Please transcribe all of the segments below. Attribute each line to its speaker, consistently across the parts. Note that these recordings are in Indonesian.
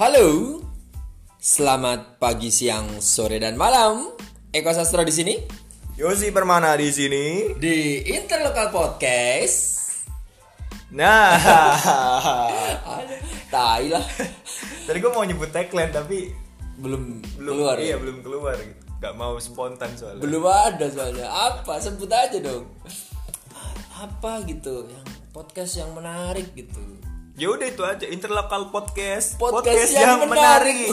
Speaker 1: Halo, selamat pagi, siang, sore, dan malam. Eko Sastro di sini
Speaker 2: Yosi Permana di sini.
Speaker 1: di Interlokal Podcast.
Speaker 2: Nah,
Speaker 1: tai lah,
Speaker 2: tadi gue mau nyebut tagline tapi
Speaker 1: belum,
Speaker 2: belum
Speaker 1: keluar.
Speaker 2: iya
Speaker 1: ya?
Speaker 2: belum keluar gitu. Gak mau spontan soalnya.
Speaker 1: Belum ada soalnya. Apa? Sebut aja dong. Apa gitu? Yang podcast yang menarik gitu.
Speaker 2: Ya udah itu aja Interlokal Podcast.
Speaker 1: Podcast, yang, menarik.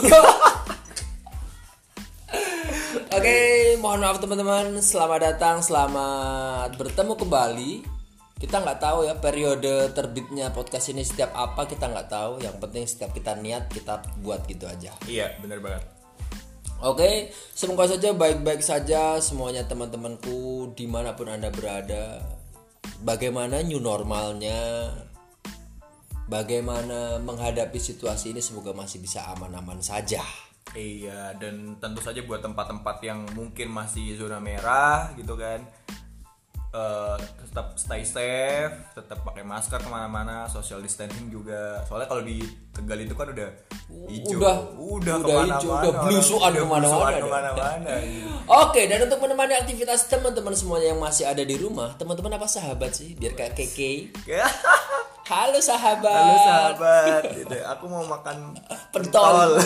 Speaker 1: Oke, mohon maaf teman-teman. Selamat datang, selamat bertemu kembali. Kita nggak tahu ya periode terbitnya podcast ini setiap apa kita nggak tahu. Yang penting setiap kita niat kita buat gitu aja.
Speaker 2: iya, bener banget.
Speaker 1: Oke, semoga saja baik-baik saja semuanya teman-temanku di mana pun anda berada. Bagaimana new normalnya? Bagaimana menghadapi situasi ini? Semoga masih bisa aman-aman saja.
Speaker 2: Iya, dan tentu saja buat tempat-tempat yang mungkin masih zona merah gitu kan. eh, tetap stay safe, tetap pakai masker ke mana-mana, social distancing juga. Soalnya kalau di Tegal itu kan udah hijau,
Speaker 1: Udah,
Speaker 2: udah,
Speaker 1: udah
Speaker 2: ke mana-mana,
Speaker 1: hijau, udah blusukan
Speaker 2: udah
Speaker 1: ke
Speaker 2: mana-mana
Speaker 1: ke
Speaker 2: mana-mana, gitu.
Speaker 1: Oke, dan untuk menemani aktivitas teman-teman semuanya yang masih ada di rumah, teman-teman apa sahabat sih? Biar kayak keke. Halo sahabat.
Speaker 2: Halo sahabat, gitu. aku mau makan
Speaker 1: Pentol.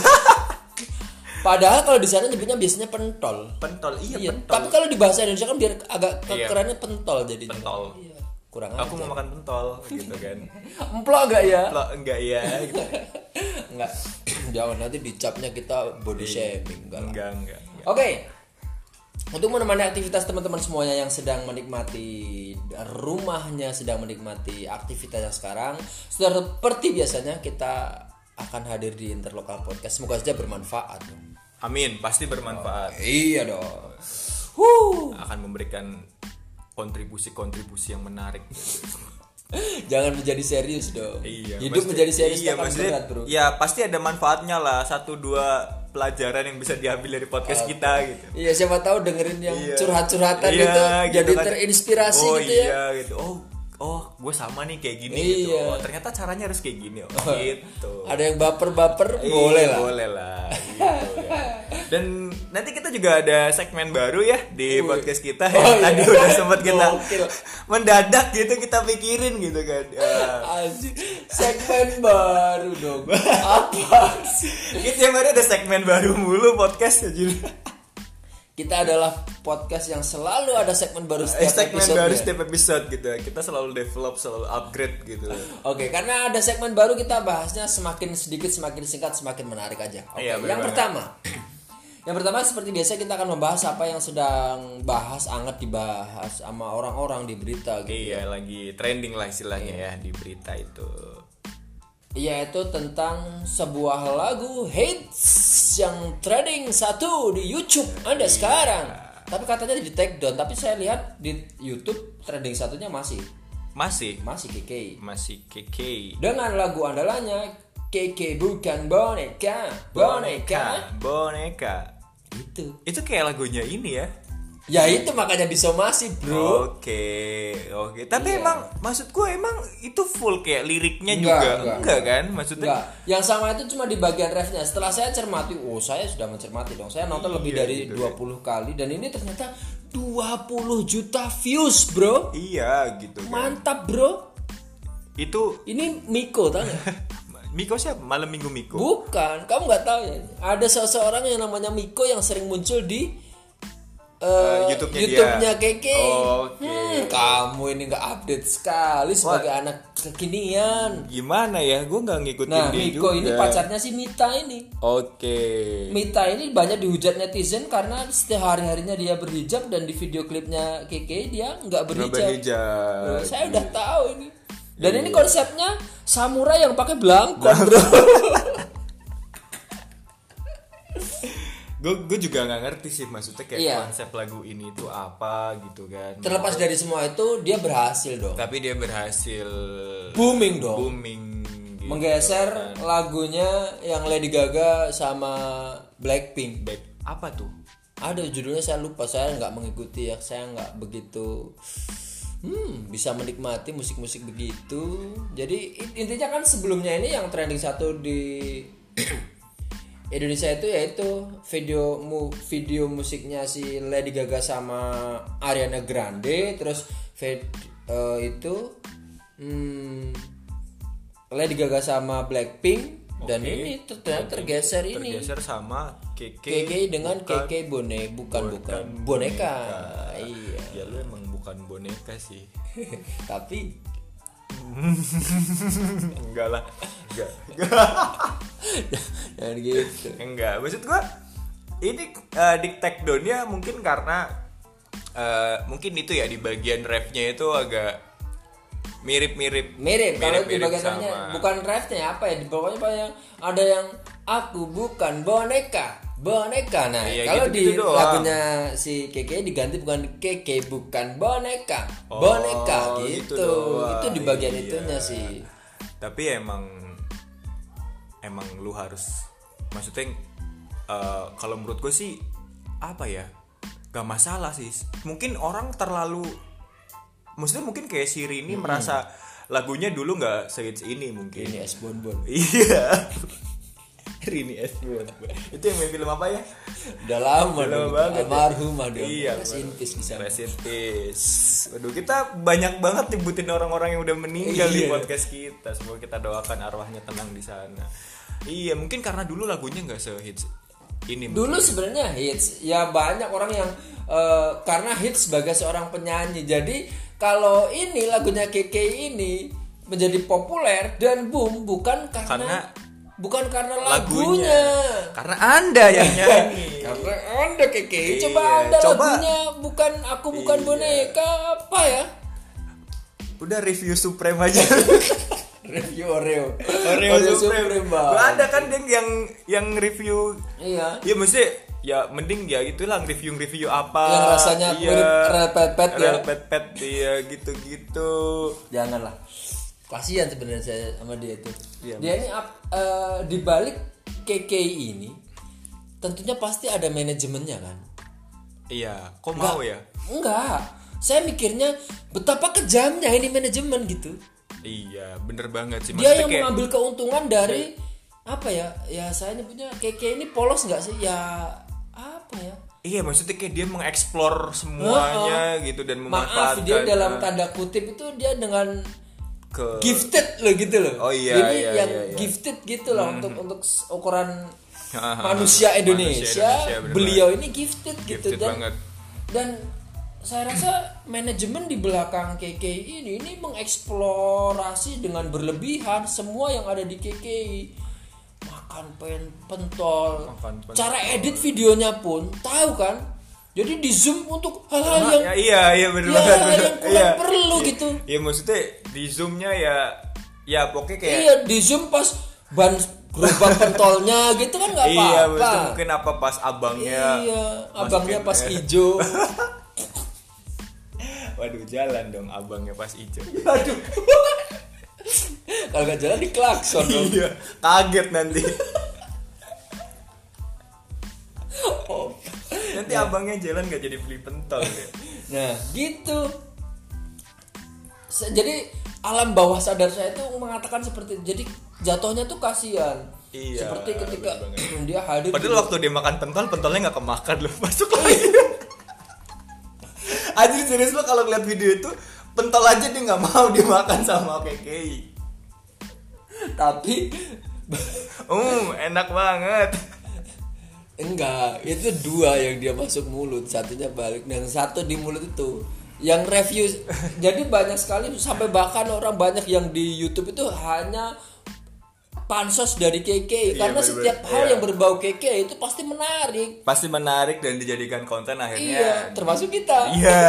Speaker 1: Padahal kalau di sana nyebutnya biasanya pentol.
Speaker 2: pentol. Iya,
Speaker 1: Iya,
Speaker 2: pentol.
Speaker 1: tapi kalau di bahasa Indonesia kan biar agak
Speaker 2: Iya.
Speaker 1: kerennya pentol jadi.
Speaker 2: Pentol.
Speaker 1: Iya, kurang
Speaker 2: Aku
Speaker 1: aja.
Speaker 2: mau makan pentol gitu kan.
Speaker 1: Emplok gak ya?
Speaker 2: Lo enggak ya gitu.
Speaker 1: Enggak. Jangan nanti dicapnya kita body
Speaker 2: Iya.
Speaker 1: shaming enggak lah.
Speaker 2: Enggak, enggak.
Speaker 1: Oke. Untuk menemani aktivitas teman-teman semuanya yang sedang menikmati rumahnya, sedang menikmati aktivitasnya sekarang, seperti biasanya kita akan hadir di Interlokal Podcast. Semoga saja bermanfaat.
Speaker 2: Amin, pasti bermanfaat.
Speaker 1: Iya dong. Huh.
Speaker 2: Akan memberikan kontribusi-kontribusi yang menarik.
Speaker 1: Jangan menjadi serius dong.
Speaker 2: Iya.
Speaker 1: Hidup
Speaker 2: pasti-
Speaker 1: menjadi serius
Speaker 2: iya, maksudnya,
Speaker 1: berat, Bro.
Speaker 2: Ya, pasti ada manfaatnya lah. Satu dua pelajaran yang bisa diambil dari podcast kita gitu.
Speaker 1: Iya, siapa tahu dengerin yang
Speaker 2: Iya.
Speaker 1: curhat-curhatan
Speaker 2: Iya,
Speaker 1: itu
Speaker 2: gitu
Speaker 1: jadi
Speaker 2: kan.
Speaker 1: terinspirasi
Speaker 2: oh,
Speaker 1: gitu ya.
Speaker 2: iya, gitu. Oh, oh, gue sama nih kayak gini gitu.
Speaker 1: Iya.
Speaker 2: Oh, ternyata caranya harus kayak gini. Oh, gitu.
Speaker 1: Ada yang baper-baper
Speaker 2: Iya,
Speaker 1: boleh lah.
Speaker 2: Boleh lah. gitu ya. Dan nanti kita juga ada segmen baru ya di podcast kita
Speaker 1: Oh,
Speaker 2: yang
Speaker 1: iya.
Speaker 2: tadi udah sempat kita mendadak gitu kita pikirin gitu kan. Ya,
Speaker 1: Anjir, segmen baru dong. Apa sih?
Speaker 2: kita yang baru ada segmen baru mulu podcast aja.
Speaker 1: Kita adalah podcast yang selalu ada segmen baru
Speaker 2: Eh,
Speaker 1: setiap
Speaker 2: segmen
Speaker 1: episode.
Speaker 2: baru setiap episode gitu. Kita selalu develop, selalu upgrade gitu.
Speaker 1: Oke, karena ada segmen baru kita bahasnya semakin sedikit, semakin singkat, semakin menarik aja. Oke,
Speaker 2: Iya, bener
Speaker 1: yang
Speaker 2: banget.
Speaker 1: pertama. Yang pertama seperti biasa kita akan membahas apa yang sedang bahas anget dibahas sama orang-orang di berita gitu.
Speaker 2: Iya, lagi trending lah istilahnya ya di berita itu.
Speaker 1: Yaitu tentang sebuah lagu hits yang trending satu di YouTube Anda sekarang. Tapi katanya di take down, tapi saya lihat di YouTube trending satunya masih
Speaker 2: Masih
Speaker 1: masih KK.
Speaker 2: masih KK.
Speaker 1: Dengan lagu andalannya KK bukan boneka, boneka.
Speaker 2: Boneka.
Speaker 1: Itu.
Speaker 2: Itu kayak lagunya ini ya.
Speaker 1: Ya itu makanya disomasi, Bro.
Speaker 2: Oke, oke. Tapi
Speaker 1: Iya.
Speaker 2: emang maksudku emang itu full kayak liriknya
Speaker 1: Enggak,
Speaker 2: juga
Speaker 1: enggak.
Speaker 2: enggak, kan? Maksudnya
Speaker 1: Enggak, yang sama itu cuma di bagian refnya. Setelah saya cermati, oh saya sudah mencermati dong. Saya nonton lebih
Speaker 2: Iya,
Speaker 1: dari
Speaker 2: gitu
Speaker 1: 20 kali dan ini ternyata 20 juta views, Bro.
Speaker 2: iya gitu kan.
Speaker 1: Mantap, Bro.
Speaker 2: Itu
Speaker 1: Ini Miko tau gak?
Speaker 2: Miko siapa? Malam Minggu Miko.
Speaker 1: Bukan, kamu nggak tahu ya. Ada seseorang yang namanya Miko yang sering muncul di Eh,
Speaker 2: YouTube-nya dia.
Speaker 1: YouTube-nya Keke.
Speaker 2: Oke.
Speaker 1: Hmm, kamu ini nggak update sekali sebagai anak kekinian.
Speaker 2: Gimana ya? Gue nggak ngikutin
Speaker 1: Nah,
Speaker 2: dia
Speaker 1: Miko
Speaker 2: juga.
Speaker 1: ini pacarnya si Mita ini.
Speaker 2: Oke.
Speaker 1: Mita ini banyak dihujat netizen karena setiap hari-harinya dia berhijab dan di video klipnya Keke dia nggak berhijab.
Speaker 2: berhijab.
Speaker 1: Bro, saya udah tahu ini. Dan ini konsepnya samurai yang pakai belangkon, Bro.
Speaker 2: Gue gue juga nggak ngerti sih maksudnya kayak
Speaker 1: Iya.
Speaker 2: konsep lagu ini itu apa gitu kan.
Speaker 1: Terlepas dari semua itu, dia berhasil dong.
Speaker 2: Tapi dia berhasil
Speaker 1: Booming dong.
Speaker 2: booming. gitu.
Speaker 1: Menggeser lagunya yang Lady Gaga sama Blackpink.
Speaker 2: Back- apa tuh?
Speaker 1: Ada judulnya saya lupa, saya nggak mengikuti ya, saya nggak begitu hmm, bisa menikmati musik-musik begitu. Jadi in- intinya kan sebelumnya ini yang trending satu di Indonesia itu yaitu video mu, video musiknya si Lady Gaga sama Ariana Grande. Terus vid- eh, itu hmm, Lady Gaga sama Blackpink. Dan
Speaker 2: Oke.
Speaker 1: ini ter- ternyata tergeser ini.
Speaker 2: tergeser sama KK
Speaker 1: KK dengan
Speaker 2: bukan-
Speaker 1: KK bone bukan bukan boneka. Iya.
Speaker 2: Ya lu emang bukan boneka sih.
Speaker 1: Tapi
Speaker 2: enggak lah. Enggak.
Speaker 1: Jangan gitu.
Speaker 2: Enggak. Maksud gua ini uh, di take downnya mungkin karena eh, mungkin itu ya di bagian refnya itu agak mirip-mirip.
Speaker 1: Mirip kalau di bagian
Speaker 2: sama-
Speaker 1: bukan refnya apa ya? Di pokoknya yang ada yang aku bukan boneka boneka. Nah
Speaker 2: Iya,
Speaker 1: kalau di
Speaker 2: gitu-gitu doang.
Speaker 1: lagunya si Keke diganti bukan Keke bukan boneka. Boneka
Speaker 2: Oh,
Speaker 1: gitu,
Speaker 2: doang.
Speaker 1: itu di bagian
Speaker 2: Iya.
Speaker 1: itunya sih.
Speaker 2: Tapi emang emang lu harus maksudnya eh, kalau menurut gue sih apa ya gak masalah sih. Mungkin orang terlalu maksudnya mungkin kayak si Rini merasa lagunya dulu nggak sehits ini mungkin.
Speaker 1: Ini es bonbon
Speaker 2: iya Rini S itu yang main film apa ya
Speaker 1: udah lama
Speaker 2: Udah lama banget ya.
Speaker 1: almarhumah dong
Speaker 2: Iya,
Speaker 1: peace bisa
Speaker 2: peace. Waduh, kita banyak banget nyebutin orang-orang yang udah meninggal di
Speaker 1: Iya.
Speaker 2: podcast kita. Semoga kita doakan arwahnya tenang di sana. Iya, mungkin karena dulu lagunya nggak sehits ini.
Speaker 1: Dulu sebenarnya hits, ya banyak orang yang eh, karena hits sebagai seorang penyanyi. Jadi kalau ini lagunya Keke ini menjadi populer dan boom bukan karena,
Speaker 2: Karena
Speaker 1: bukan karena
Speaker 2: lagunya.
Speaker 1: lagunya.
Speaker 2: Karena Anda yang nyanyi.
Speaker 1: Karena Anda Keke,
Speaker 2: Iya,
Speaker 1: coba Anda
Speaker 2: coba.
Speaker 1: lagunya bukan aku bukan
Speaker 2: Iya.
Speaker 1: boneka apa ya?
Speaker 2: Udah review Supreme aja.
Speaker 1: Review Oreo.
Speaker 2: Oreo Supreme.
Speaker 1: Bang.
Speaker 2: Gua ada kan yang yang yang review
Speaker 1: Iya.
Speaker 2: Iya maksudnya ya mending ya itulah review-review apa
Speaker 1: Yang rasanya
Speaker 2: iya,
Speaker 1: mirip Rel Pet-Pet ya.
Speaker 2: Rel Pet-Pet, iya gitu-gitu
Speaker 1: janganlah kasihan sebenarnya saya sama dia itu
Speaker 2: Iya,
Speaker 1: dia ini ap- eh, di balik KKI ini tentunya pasti ada manajemennya kan?
Speaker 2: Iya, kok mau ya?
Speaker 1: enggak saya mikirnya betapa kejamnya ini manajemen gitu.
Speaker 2: Iya, bener banget sih.
Speaker 1: dia yang
Speaker 2: kayak
Speaker 1: mengambil keuntungan dari apa ya? Ya saya nyebutnya KK ini polos nggak sih? Ya apa ya?
Speaker 2: Iya, maksudnya kayak dia mengeksplor semuanya gitu dan
Speaker 1: maaf
Speaker 2: memanfaatkan
Speaker 1: dia dalam
Speaker 2: eh,
Speaker 1: tanda kutip itu dia dengan
Speaker 2: ke
Speaker 1: gifted loh gitu loh.
Speaker 2: Oh iya,
Speaker 1: Jadi
Speaker 2: iya,
Speaker 1: yang
Speaker 2: iya, iya.
Speaker 1: gifted gitu loh untuk untuk s- ukuran manusia
Speaker 2: Manusia
Speaker 1: Indonesia.
Speaker 2: Indonesia, bener
Speaker 1: beliau ini gifted gitu
Speaker 2: Gifted
Speaker 1: dan
Speaker 2: banget.
Speaker 1: dan saya rasa manajemen di belakang KKI ini ini mengeksplorasi dengan berlebihan semua yang ada di KKI makan pen pentol
Speaker 2: Makan pentol.
Speaker 1: cara edit videonya pun tahu kan jadi di zoom untuk hal-hal yang
Speaker 2: Ya, iya, iya bener
Speaker 1: ya, yang kurang
Speaker 2: Iya.
Speaker 1: perlu gitu
Speaker 2: Iya, maksudnya di zoomnya ya ya pokoknya kayak
Speaker 1: Iya di zoom pas ban gerobak pentolnya gitu kan nggak
Speaker 2: Iya,
Speaker 1: apa-apa.
Speaker 2: maksudnya mungkin apa pas abangnya
Speaker 1: Iya, abangnya pas hijau.
Speaker 2: Waduh, jalan dong abangnya pas hijau.
Speaker 1: Aduh. Kalau nggak jalan di klakson dong.
Speaker 2: iya, kaget nanti.
Speaker 1: Oh.
Speaker 2: Nanti abangnya jalan gak jadi beli pentol ya.
Speaker 1: Nah, gitu. Jadi alam bawah sadar saya itu mengatakan seperti itu. Jadi jatuhnya tuh kasihan.
Speaker 2: Iya,
Speaker 1: seperti ketika dia hadir di-
Speaker 2: Padahal waktu dia makan pentol, pentolnya nggak kemakan loh, masuk lagi. Anjir serius lo kalau ngeliat video itu pentol aja dia nggak mau dimakan sama KKI.
Speaker 1: tapi
Speaker 2: Um, enak banget.
Speaker 1: Enggak, itu dua yang dia masuk mulut, satunya balik dan satu di mulut itu. Yang review jadi banyak sekali sampai bahkan orang banyak yang di YouTube itu hanya pansos dari KK
Speaker 2: Iya,
Speaker 1: karena
Speaker 2: bener-bener.
Speaker 1: setiap hal
Speaker 2: Iya.
Speaker 1: yang berbau KK itu pasti menarik.
Speaker 2: Pasti menarik dan dijadikan konten
Speaker 1: Iya,
Speaker 2: akhirnya.
Speaker 1: termasuk kita.
Speaker 2: Iya.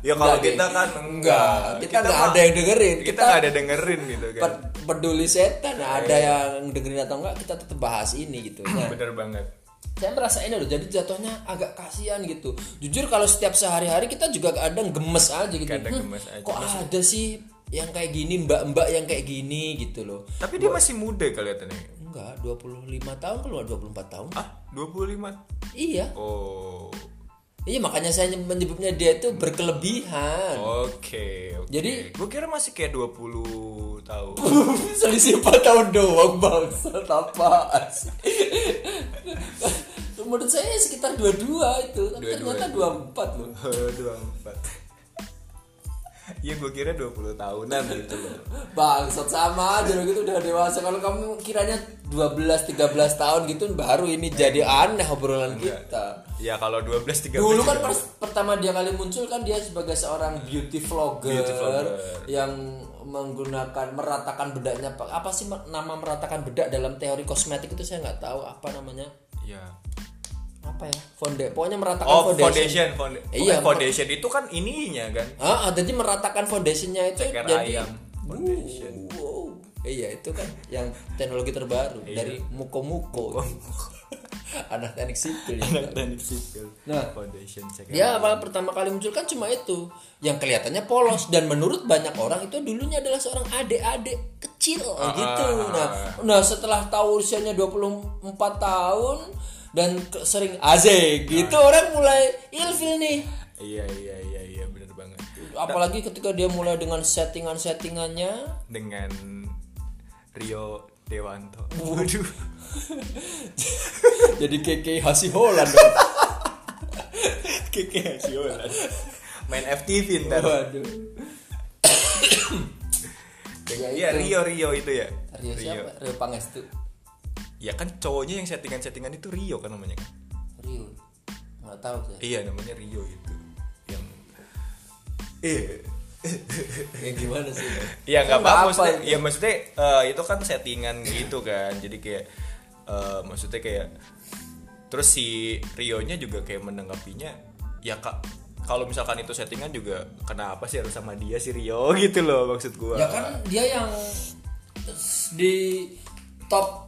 Speaker 2: Ya kalau
Speaker 1: Enggak,
Speaker 2: kita kan
Speaker 1: Enggak, kita nggak ada yang dengerin.
Speaker 2: Kita
Speaker 1: Kita-
Speaker 2: nggak ada dengerin gitu kan.
Speaker 1: Ped- peduli setan
Speaker 2: Iya.
Speaker 1: ada yang dengerin atau enggak kita tetap bahas ini gitu. Nah,
Speaker 2: Bener banget.
Speaker 1: Saya merasa ini loh jadi jatuhnya agak kasihan gitu jujur kalau setiap sehari-hari kita juga kadang gemes aja gitu
Speaker 2: Kadang
Speaker 1: Hmm,
Speaker 2: gemes aja.
Speaker 1: kok ada sih yang kayak gini mbak-mbak yang kayak gini gitu loh
Speaker 2: Tapi dia masih muda kelihatannya.
Speaker 1: enggak 25 tahun keluar 24 tahun
Speaker 2: Ah, 25.
Speaker 1: iya
Speaker 2: Oh.
Speaker 1: Iya makanya saya menyebutnya dia itu berkelebihan.
Speaker 2: Oke, oke.
Speaker 1: Jadi-
Speaker 2: gue kira masih kayak 20 tahun.
Speaker 1: Selisih 4 tahun doang bangsa apa? Menurut saya sekitar 22 itu, tapi
Speaker 2: 22
Speaker 1: ternyata 24 loh.
Speaker 2: 24. Iya gue kira 20 tahunan gitu.
Speaker 1: Bangsat sama aja loh gitu udah dewasa. Kalau kamu kiranya 12 13 tahun gitu baru ini jadi aneh obrolan kita.
Speaker 2: Ya kalau 12 13
Speaker 1: Dulu kan
Speaker 2: juga.
Speaker 1: pers- pertama dia kali muncul kan dia sebagai seorang beauty vlogger,
Speaker 2: Beauty vlogger.
Speaker 1: yang menggunakan meratakan bedaknya apa sih ma- nama meratakan bedak dalam teori kosmetik itu saya nggak tahu apa namanya
Speaker 2: Iya.
Speaker 1: Apa ya fonde pokoknya meratakan
Speaker 2: Oh,
Speaker 1: foundation,
Speaker 2: foundation.
Speaker 1: Iya,
Speaker 2: foundation itu kan ininya kan.
Speaker 1: Ah, ah, jadi meratakan foundationnya itu
Speaker 2: Ceker
Speaker 1: jadi
Speaker 2: ayam foundation.
Speaker 1: Wow. Iya itu kan yang teknologi terbaru
Speaker 2: Iya.
Speaker 1: dari Muko Muko. Anak teknik sipil. ya.
Speaker 2: Anak teknik sipil.
Speaker 1: Nah.
Speaker 2: foundation.
Speaker 1: Dia awal pertama kali muncul kan cuma itu yang kelihatannya polos dan menurut banyak orang itu dulunya adalah seorang adik-adik kecil
Speaker 2: Ah,
Speaker 1: gitu. Nah, nah setelah tahu usianya 24 tahun dan sering azek gitu
Speaker 2: Ah.
Speaker 1: orang mulai ilfil nih.
Speaker 2: Iya, iya, iya, iya, bener banget.
Speaker 1: Apalagi ketika dia mulai dengan settingan-settingannya
Speaker 2: Dengan Rio Dewanto. Waduh.
Speaker 1: jadi keke Hasiholan dong.
Speaker 2: Keke Hasiolan. Main FTV ntar.
Speaker 1: Waduh.
Speaker 2: Dengan, Iya, Rio Rio itu ya.
Speaker 1: Rio siapa? Rio Pangestu.
Speaker 2: Ya kan cowoknya yang settingan-settingan itu Rio kan namanya kan.
Speaker 1: Rio. Nggak tahu saya.
Speaker 2: Iya, namanya Rio itu. Yang eh
Speaker 1: Yang gimana sih?
Speaker 2: ya nggak apa-apa
Speaker 1: apa
Speaker 2: maksudnya,
Speaker 1: itu.
Speaker 2: ya maksudnya eh, itu kan settingan gitu kan jadi kayak eh, maksudnya kayak terus si Rio nya juga kayak menanggapinya ya kak kalau misalkan itu settingan juga kenapa sih harus sama dia si Rio gitu loh maksud gua
Speaker 1: Ya kan dia yang di top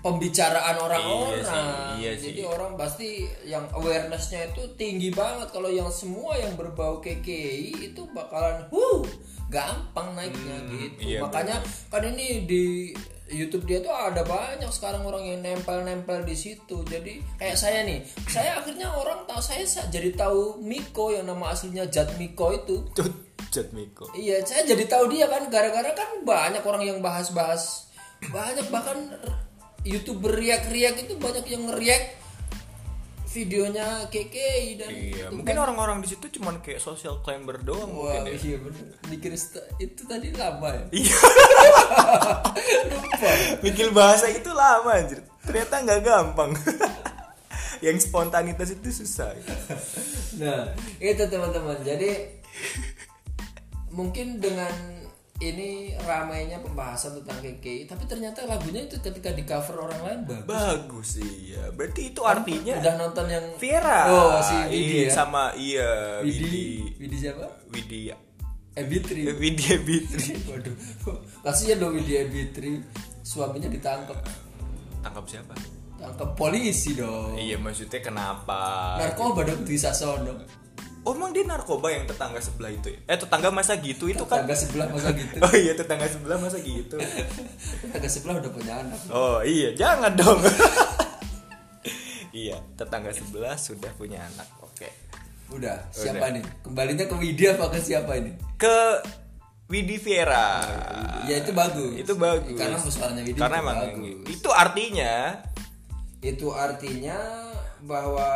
Speaker 1: pembicaraan orang-orang.
Speaker 2: Iya sih, iya sih.
Speaker 1: Jadi orang pasti yang awarenessnya itu tinggi banget kalau yang semua yang berbau KKI itu bakalan huh gampang naiknya gitu.
Speaker 2: iya,
Speaker 1: Makanya kan ini di YouTube dia tuh ada banyak sekarang orang yang nempel-nempel di situ. Jadi kayak saya nih, saya akhirnya orang tahu saya sa- jadi tahu Miko yang nama aslinya Jat Miko itu.
Speaker 2: Cut Miko
Speaker 1: Iya, saya jadi tahu dia kan gara-gara kan banyak orang yang bahas-bahas banyak bahkan youtuber riak-riak itu banyak yang ngeriak videonya KKI dan
Speaker 2: iya mungkin
Speaker 1: kan-
Speaker 2: orang-orang di situ cuman kayak social climber doang
Speaker 1: Wah,
Speaker 2: mungkin ya
Speaker 1: iya bener. Mikir itu tadi lama ya.
Speaker 2: iya
Speaker 1: Lupa.
Speaker 2: mikir bahasa itu lama anjir ternyata nggak gampang yang spontanitas itu susah
Speaker 1: Nah, itu teman-teman. Jadi mungkin dengan ini ramainya pembahasan tentang KKI, tapi ternyata lagunya itu ketika di cover orang lain bagus.
Speaker 2: bagus sih ya berarti itu artinya
Speaker 1: Udah nonton yang
Speaker 2: Viera
Speaker 1: Oh, si Widi
Speaker 2: Iya,
Speaker 1: ya.
Speaker 2: sama iya
Speaker 1: Widi,
Speaker 2: Widi
Speaker 1: Widi siapa?
Speaker 2: Widi
Speaker 1: Ebitri.
Speaker 2: Widi Ebitri
Speaker 1: Waduh, kasihan dong Widya Ebitri suaminya ditangkap,
Speaker 2: tangkap siapa
Speaker 1: tangkap polisi dong.
Speaker 2: iya maksudnya kenapa
Speaker 1: Narkoba dong di Sasono.
Speaker 2: Oh emang dia narkoba yang tetangga sebelah itu ya eh tetangga masa gitu itu kan
Speaker 1: Tetangga sebelah masa gitu.
Speaker 2: oh iya tetangga sebelah masa gitu
Speaker 1: Tetangga sebelah udah punya anak.
Speaker 2: oh iya jangan dong iya tetangga sebelah sudah punya anak oke
Speaker 1: Udah, siapa nih? Kembalinya ke Widya apa ke siapa ini?
Speaker 2: ke Widi Viera
Speaker 1: Ya itu bagus.
Speaker 2: itu bagus
Speaker 1: Karena suaranya Widya
Speaker 2: karena emang
Speaker 1: bagus.
Speaker 2: itu artinya
Speaker 1: Itu artinya bahwa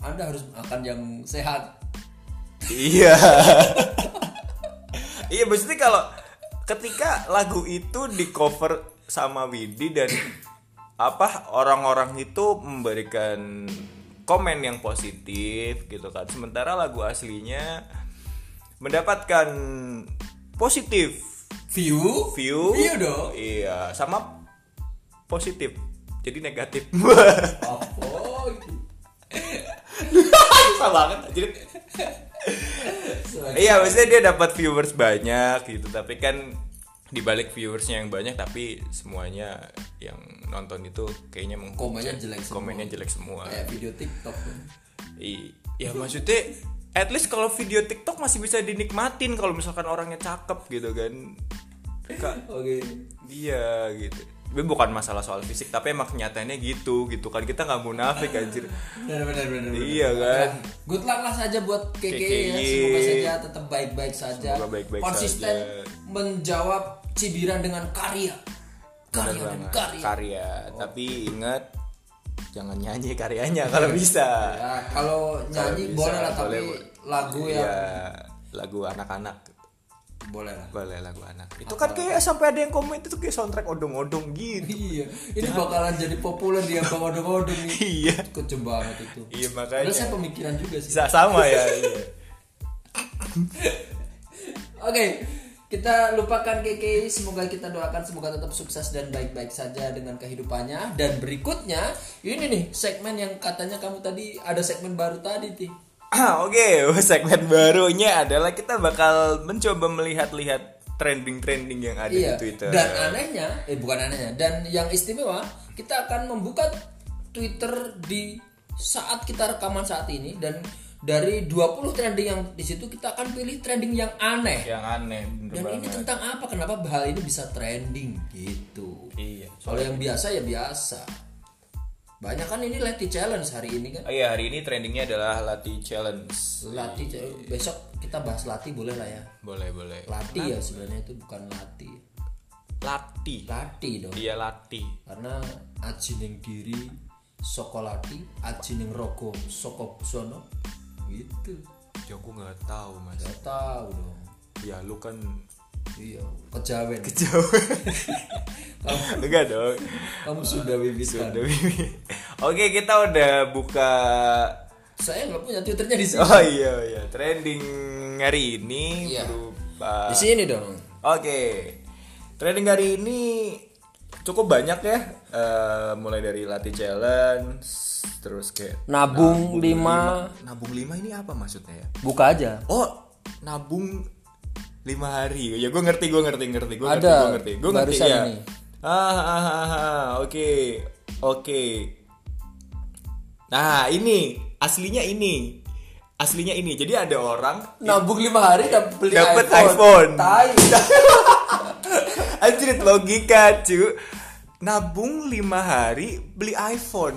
Speaker 1: Anda harus makan yang sehat.
Speaker 2: Iya. iya maksudnya kalau ketika lagu itu di cover sama Widi dan apa orang-orang itu memberikan komen yang positif gitu kan. Sementara lagu aslinya mendapatkan positif
Speaker 1: View?
Speaker 2: view.
Speaker 1: View dong.
Speaker 2: Iya, sama positif. Jadi negatif.
Speaker 1: Apa?
Speaker 2: Susah banget anjir. Iya, maksudnya dia dapat viewers banyak gitu, tapi kan dibalik viewersnya yang banyak tapi semuanya yang nonton itu kayaknya menghujat.
Speaker 1: Komennya jelek semua.
Speaker 2: Komennya jelek semua.
Speaker 1: Kayak video TikTok.
Speaker 2: I- ya maksudnya at least kalau video TikTok masih bisa dinikmatin kalau misalkan orangnya cakep gitu kan.
Speaker 1: Oke.
Speaker 2: dia gitu. Tapi bukan masalah soal fisik tapi emang kenyataannya gitu gitu kan. Kita nggak munafik anjir.
Speaker 1: benar benar benar benar.
Speaker 2: Iya, kan?
Speaker 1: good luck lah saja buat KKI ya.
Speaker 2: KKI.
Speaker 1: semoga saja tetap baik-baik saja.
Speaker 2: Semoga baik-baik
Speaker 1: konsisten
Speaker 2: saja.
Speaker 1: menjawab cibiran dengan karya. Karya dan karya.
Speaker 2: Karya. Tapi ingat jangan nyanyi karyanya kalau bisa.
Speaker 1: Ya kalau nyanyi
Speaker 2: bisa,
Speaker 1: boleh lah tapi
Speaker 2: boleh.
Speaker 1: lagu yang
Speaker 2: Iya, lagu anak-anak
Speaker 1: boleh lah.
Speaker 2: Boleh lagu anak. Itu kan kayak sampai ada yang komen itu kayak soundtrack odong-odong gitu.
Speaker 1: Iya ini bakalan jadi populer dia bang odong-odong nih.
Speaker 2: Iya.
Speaker 1: Kece banget itu.
Speaker 2: Iya
Speaker 1: Padahal saya
Speaker 2: makanya
Speaker 1: pemikiran juga sih.
Speaker 2: Sa- sama ya iya.
Speaker 1: Oke, kita lupakan KK. Semoga kita doakan semoga tetap sukses dan baik-baik saja dengan kehidupannya. Dan berikutnya, ini nih segmen yang katanya kamu tadi ada segmen baru tadi, Ti.
Speaker 2: Ah, Oke, segmen barunya adalah kita bakal mencoba melihat-lihat trending-trending yang ada
Speaker 1: Iya.
Speaker 2: di Twitter.
Speaker 1: Dan anehnya, eh bukan anehnya, dan yang istimewa, kita akan membuka Twitter di saat kita rekaman saat ini dan dari 20 trending yang di situ kita akan pilih trending yang aneh.
Speaker 2: yang aneh
Speaker 1: Dan ini
Speaker 2: banget.
Speaker 1: tentang apa? Kenapa hal ini bisa trending gitu?
Speaker 2: Iya.
Speaker 1: Kalau yang biasa ya biasa. Banyak kan ini Leti Challenge hari ini kan.
Speaker 2: Oh iya, hari ini trendingnya adalah Lati Challenge.
Speaker 1: Lati besok kita bahas Lati boleh lah ya.
Speaker 2: Boleh, boleh.
Speaker 1: Lati ya sebenarnya itu bukan Lati.
Speaker 2: Lati.
Speaker 1: Lati dong.
Speaker 2: Iya, Lati.
Speaker 1: Karena aji ning diri soko lati, aji ning rogo soko sono. Gitu.
Speaker 2: Ya aku nggak tahu, Mas.
Speaker 1: Gak tahu dong.
Speaker 2: Ya lu kan
Speaker 1: Iya, kejawen.
Speaker 2: jauh. Enggak dong.
Speaker 1: Kamu sudah bibitkan.
Speaker 2: Sudah, Bibi. Oke, kita udah buka
Speaker 1: Saya nggak punya twitternya di sini.
Speaker 2: Oh iya iya, trending hari ini
Speaker 1: Iya.
Speaker 2: berupa
Speaker 1: Di sini dong.
Speaker 2: Oke. Trending hari ini cukup banyak ya. Eh, mulai dari latih challenge terus kayak
Speaker 1: Nabung 5
Speaker 2: lima. Nabung 5 ini apa maksudnya ya?
Speaker 1: buka aja.
Speaker 2: Oh, nabung 5 hari. Ya gue ngerti, gue ngerti, ngerti, gue ngerti, gue ngerti. Gue ngerti ya.
Speaker 1: ini.
Speaker 2: Ah, ah, ah, ah, ah, oke. Oke. Nah, ini aslinya ini. Aslinya ini. Jadi ada orang
Speaker 1: Nabung lima hari dapat beli
Speaker 2: Dapet
Speaker 1: iPhone.
Speaker 2: iPhone.
Speaker 1: Tai.
Speaker 2: Anjir logika cu Nabung 5 hari beli iPhone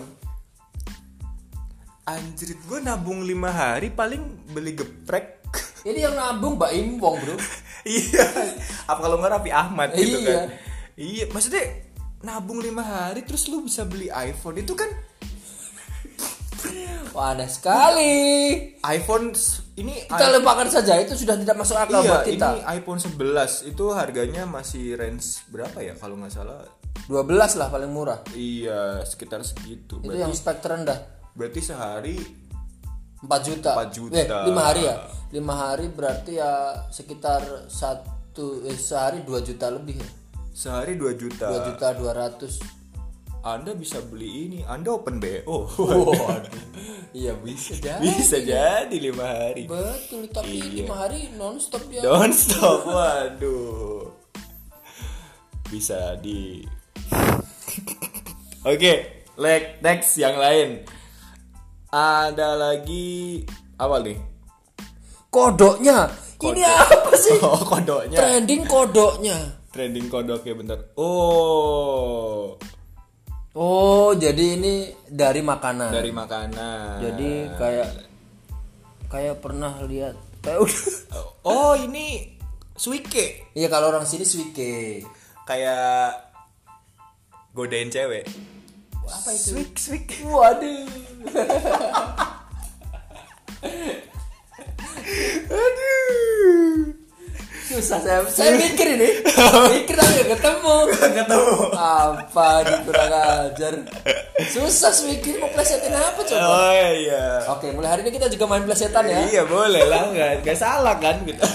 Speaker 2: Anjir gue nabung 5 hari paling beli geprek
Speaker 1: Ini yang nabung Mbak Imbong, Bro.
Speaker 2: Iya Apa kalau nggak Raffi Ahmad gitu
Speaker 1: Iya.
Speaker 2: kan Iya maksudnya Nabung 5 hari terus lu bisa beli iPhone Itu kan
Speaker 1: Wah, aneh sekali.
Speaker 2: iPhone ini
Speaker 1: Kita lupakan saja itu sudah tidak masuk akal
Speaker 2: Iya
Speaker 1: buat kita.
Speaker 2: ini iPhone 11 Itu harganya masih range berapa ya kalau nggak salah
Speaker 1: 12 lah paling murah.
Speaker 2: Iya sekitar segitu
Speaker 1: Itu
Speaker 2: Berarti,
Speaker 1: yang spek terendah.
Speaker 2: berarti sehari
Speaker 1: 4 juta.
Speaker 2: 4 juta.
Speaker 1: Eh, 5 hari ya. 5 hari berarti ya sekitar satu eh, sehari 2 juta lebih ya.
Speaker 2: Sehari 2 juta
Speaker 1: 2 juta 200.
Speaker 2: Anda bisa beli ini Anda open BO
Speaker 1: Waduh. iya bisa jadi.
Speaker 2: Bisa jadi 5 hari
Speaker 1: Betul, tapi
Speaker 2: Iya.
Speaker 1: 5 hari non stop dia.
Speaker 2: Don't stop Waduh Bisa di Oke like next yang lain Ada lagi Apa nih?
Speaker 1: Kodoknya. Ini apa sih?
Speaker 2: Oh kodoknya
Speaker 1: Trending kodoknya.
Speaker 2: Trending kodoknya bentar Oh
Speaker 1: Oh, jadi ini dari makanan.
Speaker 2: Dari makanan
Speaker 1: Jadi kayak kayak pernah lihat kayak udah.
Speaker 2: Oh ini Suike
Speaker 1: Iya kalau orang sini swike.
Speaker 2: Kayak Godain cewek
Speaker 1: Apa itu?
Speaker 2: Swik swik
Speaker 1: Waduh.
Speaker 2: Aduh
Speaker 1: Susah saya, saya mikir ini. Mikir tapi nggak ketemu.
Speaker 2: ketemu
Speaker 1: Apa nih kurang ajar. Susah mikir mau plesetin apa coba?
Speaker 2: Oh iya
Speaker 1: Oke, mulai hari ini kita juga main plesetan ya.
Speaker 2: Iya boleh lah nggak nggak salah kan gitu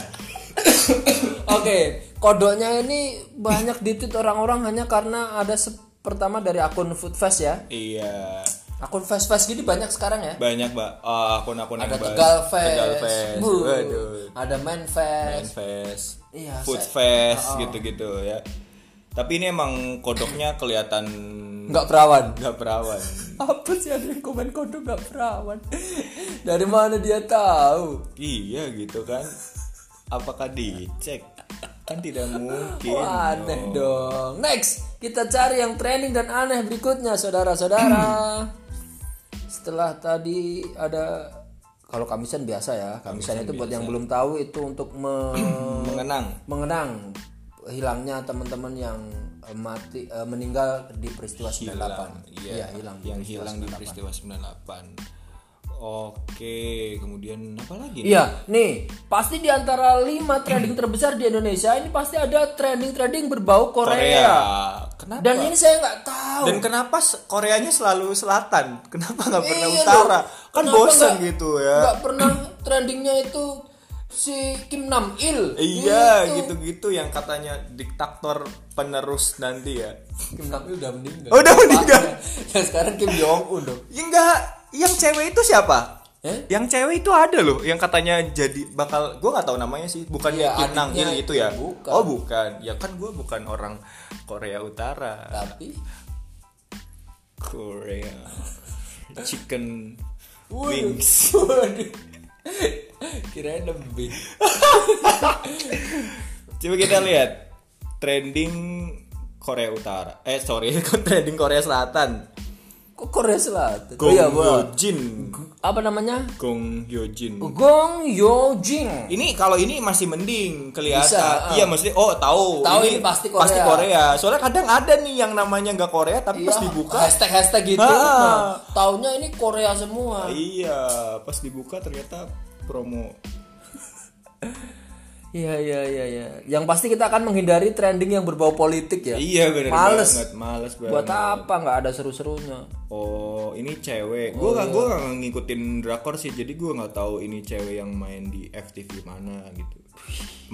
Speaker 1: Oke, kodoknya ini banyak ditweet orang-orang hanya karena ada pertama dari akun Foodfest ya.
Speaker 2: Iya
Speaker 1: Akun Fast Fast gini banyak sekarang ya.
Speaker 2: banyak mbak oh, akun-akun
Speaker 1: Ada
Speaker 2: yang.
Speaker 1: Tegal Fest,
Speaker 2: Tegal
Speaker 1: Bu.
Speaker 2: waduh
Speaker 1: ada Man
Speaker 2: Man
Speaker 1: Fest.
Speaker 2: Fest
Speaker 1: Iya,
Speaker 2: Food
Speaker 1: saya-
Speaker 2: Fest gitu-gitu ya tapi ini emang kodoknya kelihatan
Speaker 1: Nggak perawan.
Speaker 2: nggak perawan
Speaker 1: Apa sih ada yang komen kodok nggak perawan? Dari mana dia tahu?
Speaker 2: iya gitu kan apakah dicek kan tidak mungkin
Speaker 1: Wah, aneh dong. Next, kita cari yang trending dan aneh berikutnya, saudara-saudara. Setelah tadi ada kalau kamisan biasa ya. Kamisan, itu buat yang belum tahu itu untuk me-
Speaker 2: mengenang
Speaker 1: mengenang hilangnya teman-teman yang eh, mati eh, meninggal di peristiwa 98.
Speaker 2: iya
Speaker 1: hilang.
Speaker 2: yang hilang di peristiwa 98 oke kemudian apa lagi?
Speaker 1: Iya, nih pasti di antara lima trending terbesar di Indonesia ini pasti ada trending-trending berbau Korea.
Speaker 2: Korea kenapa
Speaker 1: Dan ini saya nggak tahu.
Speaker 2: dan kenapa Koreanya selalu selatan kenapa nggak pernah
Speaker 1: Iya
Speaker 2: utara
Speaker 1: dong.
Speaker 2: kan
Speaker 1: Kenapa
Speaker 2: bosan
Speaker 1: nggak-
Speaker 2: gitu ya
Speaker 1: nggak pernah trendingnya itu si Kim Nam Il.
Speaker 2: Iya
Speaker 1: Itu.
Speaker 2: gitu-gitu yang katanya diktator penerus nanti ya.
Speaker 1: Kim Nam Il udah meninggal.
Speaker 2: Oh, udah meninggal.
Speaker 1: Dan sekarang Kim Jong Un dong.
Speaker 2: Ya enggak, yang cewek itu siapa?
Speaker 1: Eh?
Speaker 2: Yang cewek itu ada loh, yang katanya jadi bakal gua nggak tahu namanya sih, bukan
Speaker 1: Iya,
Speaker 2: Kim Nang
Speaker 1: adiknya
Speaker 2: Il itu ya?
Speaker 1: bukan.
Speaker 2: Oh bukan, ya kan gua bukan orang Korea Utara.
Speaker 1: Tapi
Speaker 2: Korea chicken wings.
Speaker 1: Waduh. Kirain lebih.
Speaker 2: Coba kita lihat trending Korea Utara. Eh sorry, trending Korea Selatan.
Speaker 1: Kok Korea Selatan?
Speaker 2: Gong
Speaker 1: iya, Bang.
Speaker 2: Hyojin.
Speaker 1: Apa namanya?
Speaker 2: Gong Hyojin.
Speaker 1: Gong Yojing.
Speaker 2: Ini kalau ini masih mending kelihatan.
Speaker 1: Bisa, ah.
Speaker 2: Iya maksudnya oh tahu.
Speaker 1: Tahu ini pasti Korea.
Speaker 2: Pasti Korea. Soalnya kadang ada nih yang namanya nggak Korea tapi pas dibuka
Speaker 1: hashtag hashtag gitu.
Speaker 2: Ah.
Speaker 1: Nah, taunya ini Korea semua.
Speaker 2: iya, pas dibuka ternyata promo.
Speaker 1: Iya iya iya iya. Yang pasti kita akan menghindari trending yang berbau politik ya.
Speaker 2: Iya benar
Speaker 1: Males.
Speaker 2: banget, males banget.
Speaker 1: Buat apa nggak ada seru-serunya?
Speaker 2: Oh, ini cewek. Gue nggak gua nggak ngikutin drakor sih, jadi gue nggak tahu ini cewek yang main di FTV mana gitu.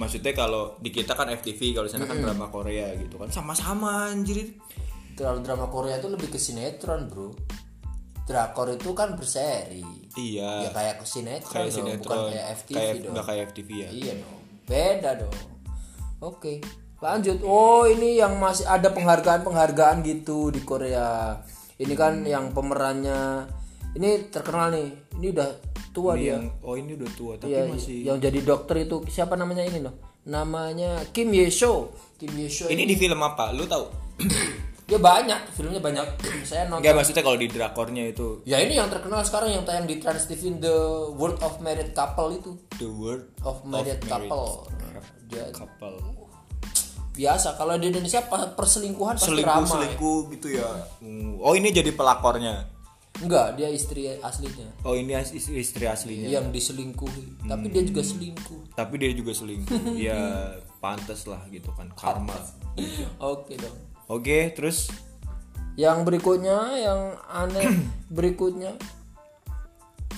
Speaker 2: Maksudnya kalau di kita kan FTV, kalau di sana kan drama Korea gitu kan, sama-sama anjir.
Speaker 1: Kalau drama Korea itu lebih ke sinetron bro. Drakor itu kan berseri.
Speaker 2: Iya.
Speaker 1: Ya kayak sinetron,
Speaker 2: kayak
Speaker 1: dong,
Speaker 2: sinetron
Speaker 1: bukan kayak FTV
Speaker 2: kayak
Speaker 1: dong.
Speaker 2: nggak kayak FTV ya
Speaker 1: Iya dong. Beda dong. Oke. Lanjut. Oh, ini yang masih ada penghargaan-penghargaan gitu di Korea. Ini kan yang pemerannya ini terkenal nih. Ini udah tua
Speaker 2: ini
Speaker 1: dia.
Speaker 2: yang oh ini udah tua tapi
Speaker 1: Iya,
Speaker 2: masih
Speaker 1: yang jadi dokter itu siapa namanya ini loh? Namanya Kim Ye Sho. Kim Ye Sho
Speaker 2: ini di film apa lu tahu
Speaker 1: dia banyak, filmnya banyak. Saya nonton.
Speaker 2: nggak maksudnya kalau di drakornya itu
Speaker 1: Ya ini yang terkenal sekarang yang tayang di Trans TV The World of Married Couple itu.
Speaker 2: the word
Speaker 1: Of Married Couple. Dia
Speaker 2: couple
Speaker 1: biasa kalau di Indonesia perselingkuhan pasti
Speaker 2: selingkuh
Speaker 1: ramai.
Speaker 2: selingkuh gitu ya Hmm. oh ini jadi pelakornya
Speaker 1: Enggak, dia istri aslinya.
Speaker 2: oh ini istri aslinya
Speaker 1: Yang diselingkuhi, tapi dia juga selingkuh.
Speaker 2: tapi dia juga selingkuh ya pantas lah gitu kan karma
Speaker 1: Oke dong.
Speaker 2: Oke terus
Speaker 1: Yang berikutnya yang aneh berikutnya.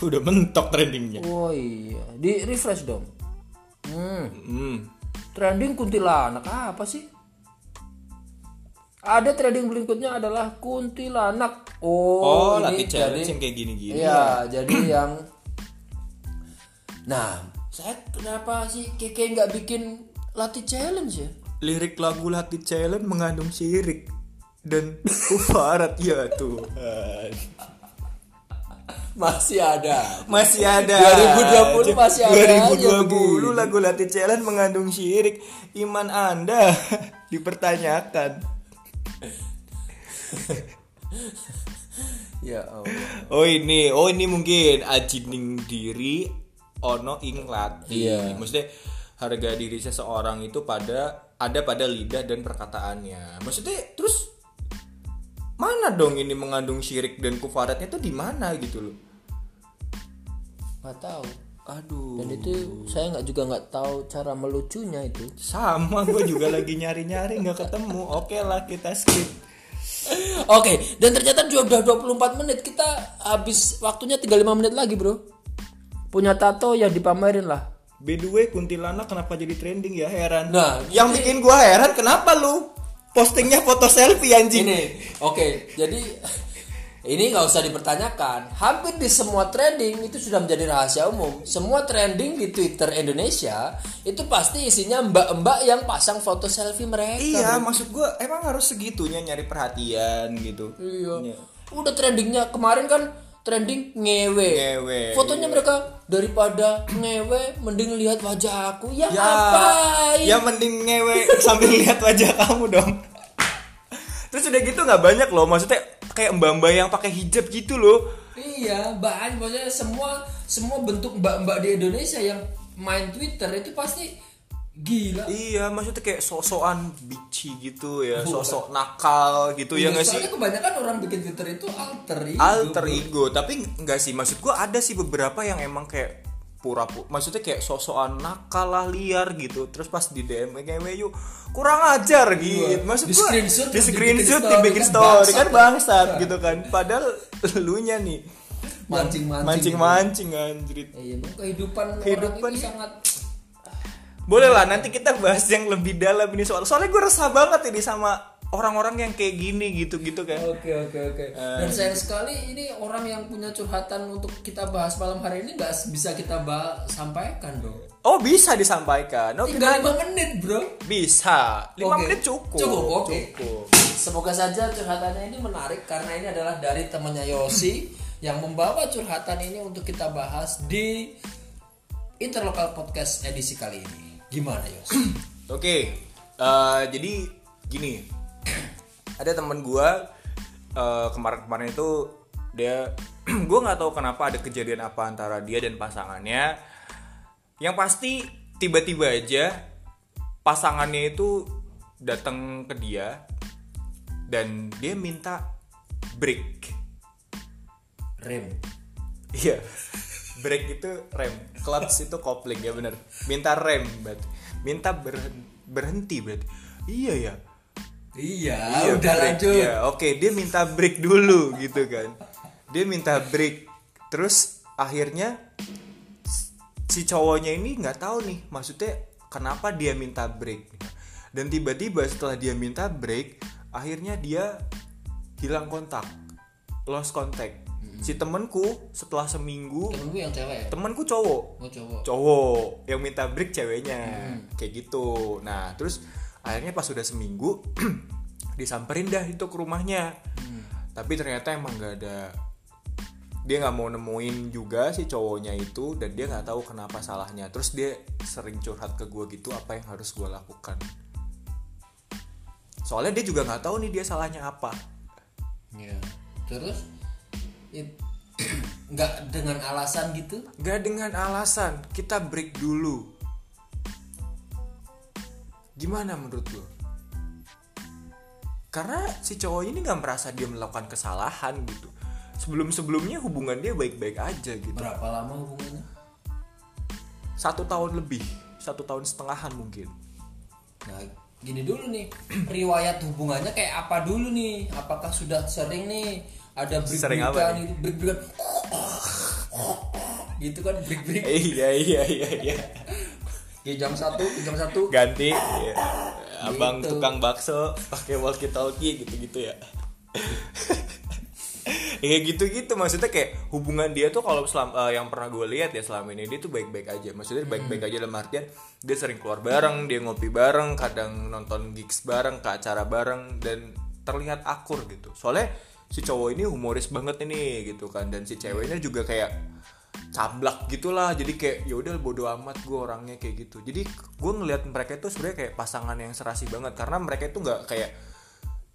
Speaker 2: udah mentok trendingnya
Speaker 1: Oh iya, di refresh dong. Hmm,
Speaker 2: hmm.
Speaker 1: trending kuntilanak apa sih? Ada trending berikutnya adalah kuntilanak.
Speaker 2: oh,
Speaker 1: Oh, ini
Speaker 2: challenge
Speaker 1: jadi
Speaker 2: yang kayak gini-gini
Speaker 1: Iya, jadi yang Nah, saya kenapa sih Keke nggak bikin latih challenge ya?
Speaker 2: Lirik lagu latih challenge mengandung syirik dan kufarat ya Tuhan
Speaker 1: Masih ada.
Speaker 2: masih ada
Speaker 1: 2020 masih ada aja
Speaker 2: 2020
Speaker 1: begini.
Speaker 2: lagu latih challenge mengandung syirik iman anda dipertanyakan
Speaker 1: Ya Allah.
Speaker 2: oh ini oh ini mungkin ajining diri ono ing latih
Speaker 1: Iya.
Speaker 2: maksudnya harga diri seseorang itu pada ada pada lidah dan perkataannya maksudnya terus mana dong ini mengandung syirik dan kufaratnya tuh di mana gitu loh
Speaker 1: Nggak tahu.
Speaker 2: aduh
Speaker 1: Dan itu saya nggak juga nggak tahu cara melucunya itu.
Speaker 2: sama gue juga lagi nyari-nyari nggak ketemu oke lah kita skip
Speaker 1: Oke, dan ternyata udah 24 menit. Kita habis waktunya 35 menit lagi, Bro. Punya tato ya dipamerin lah.
Speaker 2: By the way kuntilanak kenapa jadi trending ya heran
Speaker 1: Nah,
Speaker 2: yang bikin gua heran kenapa lu postingnya foto selfie anjing
Speaker 1: Ini, oke, jadi ini nggak usah dipertanyakan. Hampir di semua trending itu sudah menjadi rahasia umum. Semua trending di Twitter Indonesia itu pasti isinya mbak-mbak yang pasang foto selfie mereka.
Speaker 2: Iya, maksud gua emang harus segitunya nyari perhatian gitu.
Speaker 1: Iya. Udah trendingnya kemarin kan trending ngewe.
Speaker 2: Ngewe,
Speaker 1: Fotonya mereka daripada ngewe mending lihat wajah aku. Ya,
Speaker 2: ya
Speaker 1: ngapain?
Speaker 2: ya mending ngewe sambil lihat wajah kamu dong terus udah gitu nggak banyak loh maksudnya kayak mbak-mbak yang pakai hijab gitu loh
Speaker 1: Iya, banyak maksudnya semua semua bentuk mbak-mbak di Indonesia yang main Twitter itu pasti gila.
Speaker 2: iya maksudnya kayak sosokan bici gitu ya sosok nakal gitu ya
Speaker 1: Iya,
Speaker 2: nggak sih?
Speaker 1: kebanyakan orang bikin Twitter itu alter ego.
Speaker 2: alter ego tapi nggak sih maksud gua ada sih beberapa yang emang kayak pura-pura maksudnya kayak sosokan nakal lah liar gitu. Terus pas di DM kayak yuk kurang ajar gitu. Maksud
Speaker 1: Di
Speaker 2: gua
Speaker 1: screenshot,
Speaker 2: di screenshot
Speaker 1: dibikin story, kan
Speaker 2: story kan
Speaker 1: bangsat.
Speaker 2: bangsat gitu kan. Padahal elunya nih
Speaker 1: Mancing-mancing
Speaker 2: mancing-mancing anjrit.
Speaker 1: Iya, emang kehidupan,
Speaker 2: Kehidupan
Speaker 1: orang itu
Speaker 2: ya.
Speaker 1: sangat
Speaker 2: boleh lah nanti kita bahas yang lebih dalam ini soal soalnya gue resah banget ini sama orang-orang yang kayak gini gitu gitu kan
Speaker 1: Oke oke oke. Dan sayang sekali ini orang yang punya curhatan untuk kita bahas malam hari ini nggak bisa kita bahas, sampaikan dong.
Speaker 2: oh bisa disampaikan oh
Speaker 1: Tinggal lima menit bro.
Speaker 2: bisa lima
Speaker 1: Oke.
Speaker 2: menit cukup
Speaker 1: Cukup oke.
Speaker 2: Cukup.
Speaker 1: Semoga saja curhatannya ini menarik karena ini adalah dari temannya Yosi yang membawa curhatan ini untuk kita bahas di Interlokal Podcast edisi kali ini. Gimana Yos?
Speaker 2: Oke, eh, jadi gini, ada teman gua eh, kemarin-kemarin itu dia, gue nggak tahu kenapa ada kejadian apa antara dia dan pasangannya. Yang pasti tiba-tiba aja pasangannya itu datang ke dia dan dia minta break.
Speaker 1: Rem.
Speaker 2: Iya. Break itu rem, clutch itu kopling ya bener. Minta rem berarti. Minta berhen- berhenti berarti. Iya ya.
Speaker 1: Iya,
Speaker 2: Iya,
Speaker 1: udah
Speaker 2: break.
Speaker 1: lanjut.
Speaker 2: Iya, oke, dia minta break dulu gitu kan. Dia minta break. Terus akhirnya si cowoknya ini nggak tahu nih, maksudnya kenapa dia minta break. Dan tiba-tiba setelah dia minta break, akhirnya dia hilang kontak. Lost contact. Si temenku setelah seminggu,
Speaker 1: Temen gue yang cewek ya?
Speaker 2: temenku cowok,
Speaker 1: Oh cowok.
Speaker 2: cowok yang minta break ceweknya. Kayak gitu. Nah terus akhirnya pas sudah seminggu disamperin dah itu ke rumahnya. Tapi ternyata emang nggak ada dia nggak mau nemuin juga si cowoknya itu dan dia nggak tahu kenapa salahnya. Terus dia sering curhat ke gue gitu apa yang harus gue lakukan. Soalnya dia juga nggak tahu nih dia salahnya apa.
Speaker 1: Iya. Terus nggak dengan alasan gitu?
Speaker 2: Gak dengan alasan kita break dulu. Gimana menurut lo? Karena si cowok ini nggak merasa dia melakukan kesalahan gitu. Sebelum-sebelumnya hubungan dia baik-baik aja gitu.
Speaker 1: Berapa lama hubungannya?
Speaker 2: Satu tahun lebih, satu tahun setengahan mungkin.
Speaker 1: Nah, gini dulu nih, riwayat hubungannya kayak apa dulu nih? Apakah sudah sering nih ada
Speaker 2: Sering apa
Speaker 1: break-breakan gitu, break-breakan gitu kan break-break
Speaker 2: Eh, iya iya iya iya.
Speaker 1: di jam satu di jam satu
Speaker 2: Ganti. iya. Abang
Speaker 1: Gitu.
Speaker 2: tukang bakso pakai walkie talkie gitu-gitu ya. Ya, kayak gitu-gitu maksudnya kayak hubungan dia tuh kalau selam, eh, yang pernah gue lihat ya selama ini dia tuh baik-baik aja maksudnya baik-baik aja dalam artian dia sering keluar bareng dia ngopi bareng kadang nonton gigs bareng ke acara bareng dan terlihat akur gitu soalnya si cowok ini humoris banget ini gitu kan. Dan si ceweknya juga kayak cablak gitulah. Jadi kayak ya udah bodo amat gue orangnya kayak gitu. Jadi gue ngelihat mereka itu sebenarnya kayak pasangan yang serasi banget. Karena mereka itu nggak kayak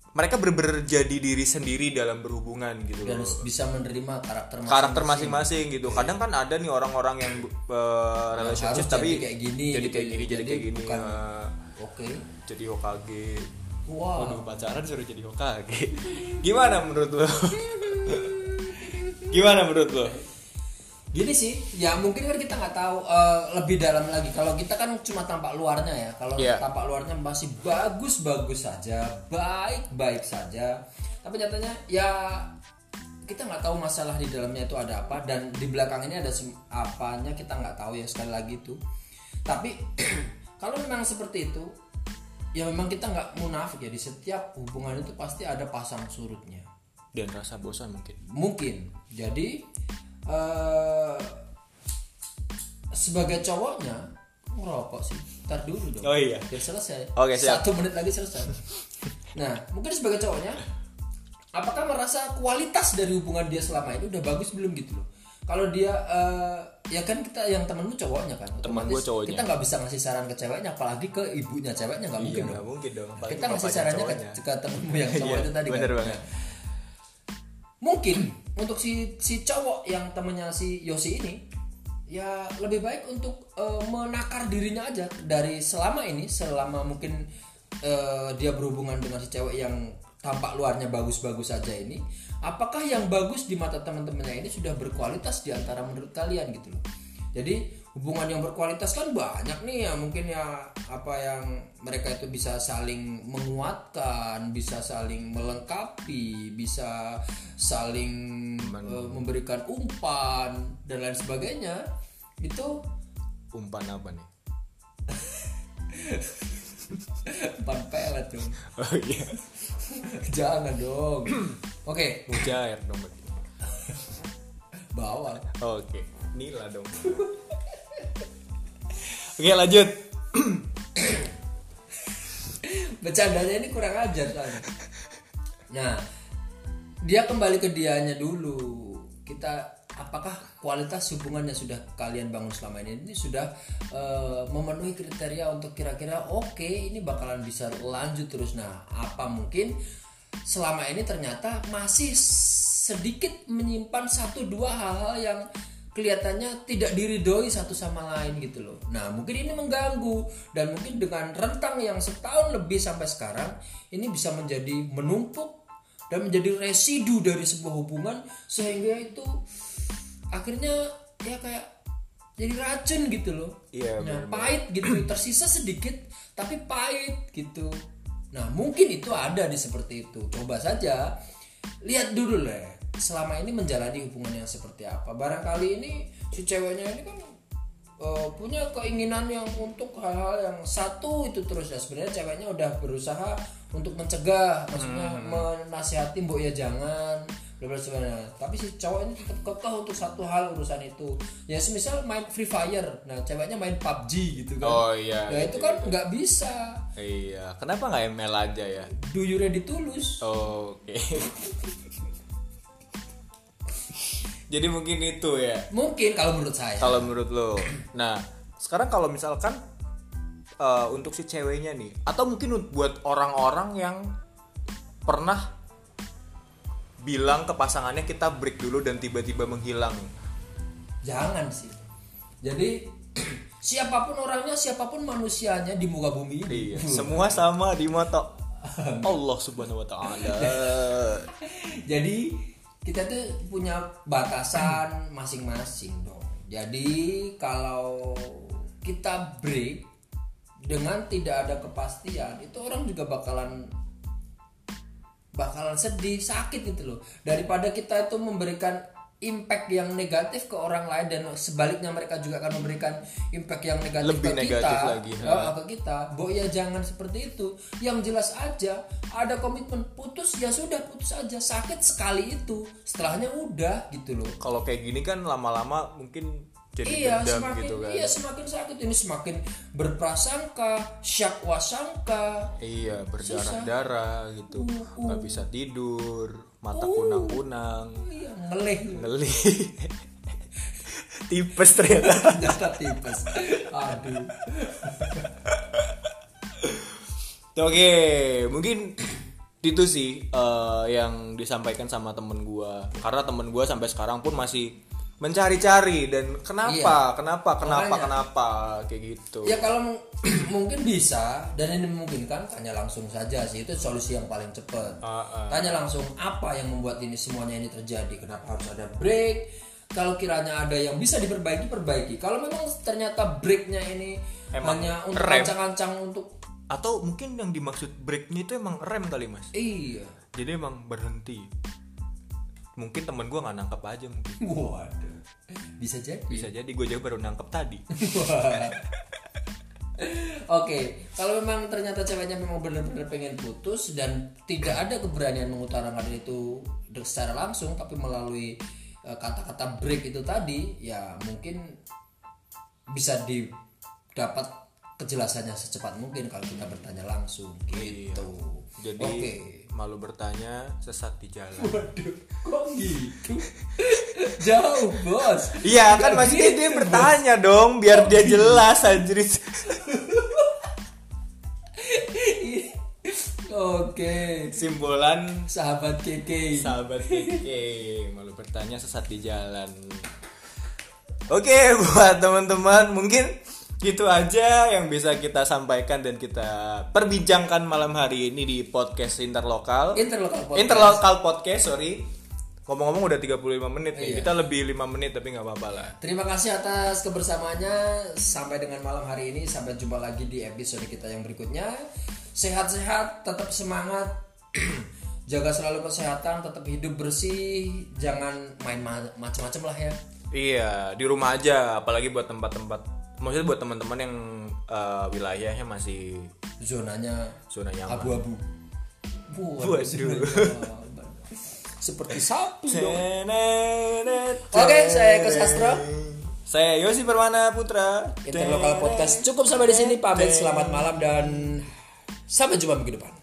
Speaker 2: mereka bener-bener jadi diri sendiri dalam berhubungan gitu
Speaker 1: dan
Speaker 2: loh.
Speaker 1: bisa menerima karakter masing-masing.
Speaker 2: karakter masing-masing. gitu. Kadang kan ada nih orang-orang yang uh, relationship tapi
Speaker 1: jadi kayak gini
Speaker 2: jadi
Speaker 1: gitu
Speaker 2: kayak
Speaker 1: ya.
Speaker 2: gini jadi,
Speaker 1: Jadi
Speaker 2: kayak gini uh,
Speaker 1: Oke.
Speaker 2: jadi Hokage
Speaker 1: Wow.
Speaker 2: Waduh pacaran suruh jadi Hokage gimana menurut lo gimana menurut lo
Speaker 1: Gini sih, ya mungkin kan kita nggak tahu eh, lebih dalam lagi. Kalau kita kan cuma tampak luarnya ya. Kalau
Speaker 2: Iya.
Speaker 1: tampak luarnya masih bagus-bagus saja, baik-baik saja. Tapi nyatanya ya kita nggak tahu masalah di dalamnya itu ada apa dan di belakang ini ada apanya kita nggak tahu ya sekali lagi itu. Tapi kalau memang seperti itu, ya memang kita nggak munafik ya. Di setiap hubungan itu pasti ada pasang surutnya.
Speaker 2: Dan rasa bosan mungkin.
Speaker 1: Mungkin. Jadi eh sebagai cowoknya ngerokok sih. Ntar dulu dong.
Speaker 2: Oh iya.
Speaker 1: biar selesai.
Speaker 2: Oke, siap.
Speaker 1: satu menit lagi selesai. Nah mungkin sebagai cowoknya apakah merasa kualitas dari hubungan dia selama ini udah bagus belum gitu loh? Kalau dia eh, ya kan kita yang temenmu cowoknya kan
Speaker 2: Teman gua cowoknya.
Speaker 1: kita nggak bisa ngasih saran ke ceweknya apalagi ke ibunya ceweknya nggak mungkin
Speaker 2: Iya,
Speaker 1: dong
Speaker 2: mungkin dong. Apalagi
Speaker 1: kita ngasih sarannya ke,
Speaker 2: cowoknya.
Speaker 1: ke temenmu yang cowok
Speaker 2: Iya,
Speaker 1: itu tadi
Speaker 2: bener
Speaker 1: kan
Speaker 2: banget.
Speaker 1: mungkin untuk si si cowok yang temennya si Yosi ini ya lebih baik untuk eh, menakar dirinya aja dari selama ini selama mungkin eh, dia berhubungan dengan si cewek yang tampak luarnya bagus-bagus saja ini apakah yang bagus di mata teman-temannya ini sudah berkualitas di antara menurut kalian gitu loh? Jadi hubungan yang berkualitas kan banyak nih ya mungkin ya apa yang mereka itu bisa saling menguatkan bisa saling melengkapi bisa saling eh, memberikan umpan dan lain sebagainya. Itu
Speaker 2: Umpan apa nih?
Speaker 1: umpan pelet dong.
Speaker 2: Oh iya.
Speaker 1: jangan dong oke
Speaker 2: Mujair dong berarti.
Speaker 1: bawang
Speaker 2: Oke, Nila dong. Oke lanjut.
Speaker 1: bercandanya ini kurang ajar soalnya nah dia kembali ke dianya dulu kita apakah kualitas hubungan yang sudah kalian bangun selama ini ini sudah eh, memenuhi kriteria untuk kira-kira oke ini bakalan bisa lanjut terus nah apa mungkin selama ini ternyata masih sedikit menyimpan satu dua hal-hal yang kelihatannya tidak diridhoi satu sama lain gitu loh. Nah mungkin ini mengganggu dan mungkin dengan rentang yang setahun lebih sampai sekarang ini bisa menjadi menumpuk dan menjadi residu dari sebuah hubungan sehingga itu akhirnya ya kayak jadi racun gitu loh.
Speaker 2: Iya,
Speaker 1: Nah pahit gitu tersisa sedikit tapi pahit gitu. Nah mungkin itu ada di seperti itu. Coba saja lihat dulu lah selama ini menjalani hubungan yang seperti apa. Barangkali ini si ceweknya ini kan eh, punya keinginan yang untuk hal-hal yang satu itu terus ya sebenarnya ceweknya udah berusaha untuk mencegah, maksudnya menasihati mbok ya jangan bla bla sebenarnya. Tapi si cowok ini tetap kekeh untuk satu hal urusan itu. Ya semisal main Free Fire, nah ceweknya main PUBG gitu kan.
Speaker 2: Oh iya.
Speaker 1: Ya itu kan nggak bisa.
Speaker 2: Iya. Kenapa nggak ML aja ya?
Speaker 1: Do you ready to lose?
Speaker 2: Oke. Jadi mungkin itu ya.
Speaker 1: Mungkin kalau menurut saya.
Speaker 2: Kalau menurut lo. Nah, sekarang kalau misalkan eh, untuk si ceweknya nih, atau mungkin buat orang-orang yang pernah bilang ke pasangannya kita break dulu dan tiba-tiba menghilang.
Speaker 1: Jangan sih. Jadi siapa pun orangnya, siapa pun manusianya di muka bumi ini.
Speaker 2: Iya, semua sama di mata Allah Subhanahu wa taala.
Speaker 1: Jadi kita tuh punya batasan masing-masing dong. Jadi kalau kita break dengan tidak ada kepastian, itu orang juga bakalan bakalan sedih, sakit gitu loh. Daripada kita itu memberikan impact yang negatif ke orang lain dan sebaliknya mereka juga akan memberikan impact yang negatif
Speaker 2: Lebih
Speaker 1: ke
Speaker 2: negatif
Speaker 1: kita.
Speaker 2: lagi,
Speaker 1: Ya, ke kita. Bo ya jangan seperti itu. Yang jelas aja ada komitmen putus ya sudah putus aja. Sakit sekali itu. Setelahnya udah gitu loh.
Speaker 2: Kalau kayak gini kan lama-lama mungkin jadi
Speaker 1: iya
Speaker 2: dendam
Speaker 1: semakin
Speaker 2: gitu kan.
Speaker 1: iya semakin sakit ini semakin berprasangka syak wasangka
Speaker 2: Iya, berdarah-darah gitu.
Speaker 1: Uh,
Speaker 2: nggak bisa tidur, mata kunang-kunang,
Speaker 1: iya ngelih
Speaker 2: ngeli. Tipes ternyata.
Speaker 1: ternyata tipes aduh
Speaker 2: Oke, mungkin itu sih eh, yang disampaikan sama temen gua. Karena temen gua sampai sekarang pun masih mencari-cari dan kenapa, kenapa, kenapa,
Speaker 1: Makanya.
Speaker 2: kenapa kayak gitu.
Speaker 1: ya kalau mung- mungkin bisa dan ini memungkinkan tanya langsung saja sih itu solusi yang paling cepat
Speaker 2: Ah, ah.
Speaker 1: tanya langsung apa yang membuat ini semuanya ini terjadi kenapa harus ada break kalau kiranya ada yang bisa diperbaiki perbaiki kalau memang ternyata breaknya ini
Speaker 2: Emang
Speaker 1: hanya untuk
Speaker 2: rem.
Speaker 1: ancang-ancang untuk
Speaker 2: Atau mungkin yang dimaksud breaknya itu emang rem kali mas.
Speaker 1: iya
Speaker 2: Jadi emang berhenti. Mungkin temen gua nggak nangkep aja mungkin.
Speaker 1: waduh bisa jadi
Speaker 2: Bisa jadi gue juga baru nangkep tadi.
Speaker 1: Oke, kalau memang ternyata ceweknya memang benar-benar pengen putus dan tidak ada keberanian mengutarakan itu secara langsung, tapi melalui eh, kata-kata break itu tadi, ya mungkin bisa didapat kejelasannya secepat mungkin kalau kita bertanya langsung gitu.
Speaker 2: Jadi
Speaker 1: Oke.
Speaker 2: Malu bertanya sesat di jalan.
Speaker 1: Waduh, kok gitu? Jauh, Bos.
Speaker 2: Iya kan maksudnya dia bertanya dong biar dia jelas anjir.
Speaker 1: Oke.
Speaker 2: Simbolan
Speaker 1: Sahabat Keke.
Speaker 2: sahabat Keke malu bertanya sesat di jalan. Oke buat teman-teman mungkin gitu aja yang bisa kita sampaikan dan kita perbincangkan malam hari ini di podcast interlokal.
Speaker 1: Interlokal podcast.
Speaker 2: Interlokal podcast, sorry. Ngomong-ngomong udah 35 menit nih.
Speaker 1: Iya.
Speaker 2: Kita lebih 5 menit tapi nggak apa-apa lah.
Speaker 1: Terima kasih atas kebersamaannya sampai dengan malam hari ini sampai jumpa lagi di episode kita yang berikutnya. Sehat-sehat, tetap semangat. Jaga selalu kesehatan, tetap hidup bersih, jangan main ma- macam-macam lah ya.
Speaker 2: Iya, di rumah aja, apalagi buat tempat-tempat maksudnya buat teman-teman yang eh, wilayahnya masih
Speaker 1: Zonanya
Speaker 2: zona nyaman.
Speaker 1: abu-abu.
Speaker 2: Waduh.
Speaker 1: Seperti sapi dong. Oke, saya Eko Sastro.
Speaker 2: Saya Yosi Permana Putra.
Speaker 1: Interlokal Podcast cukup sampai di sini. Pamit selamat malam dan sampai jumpa minggu depan.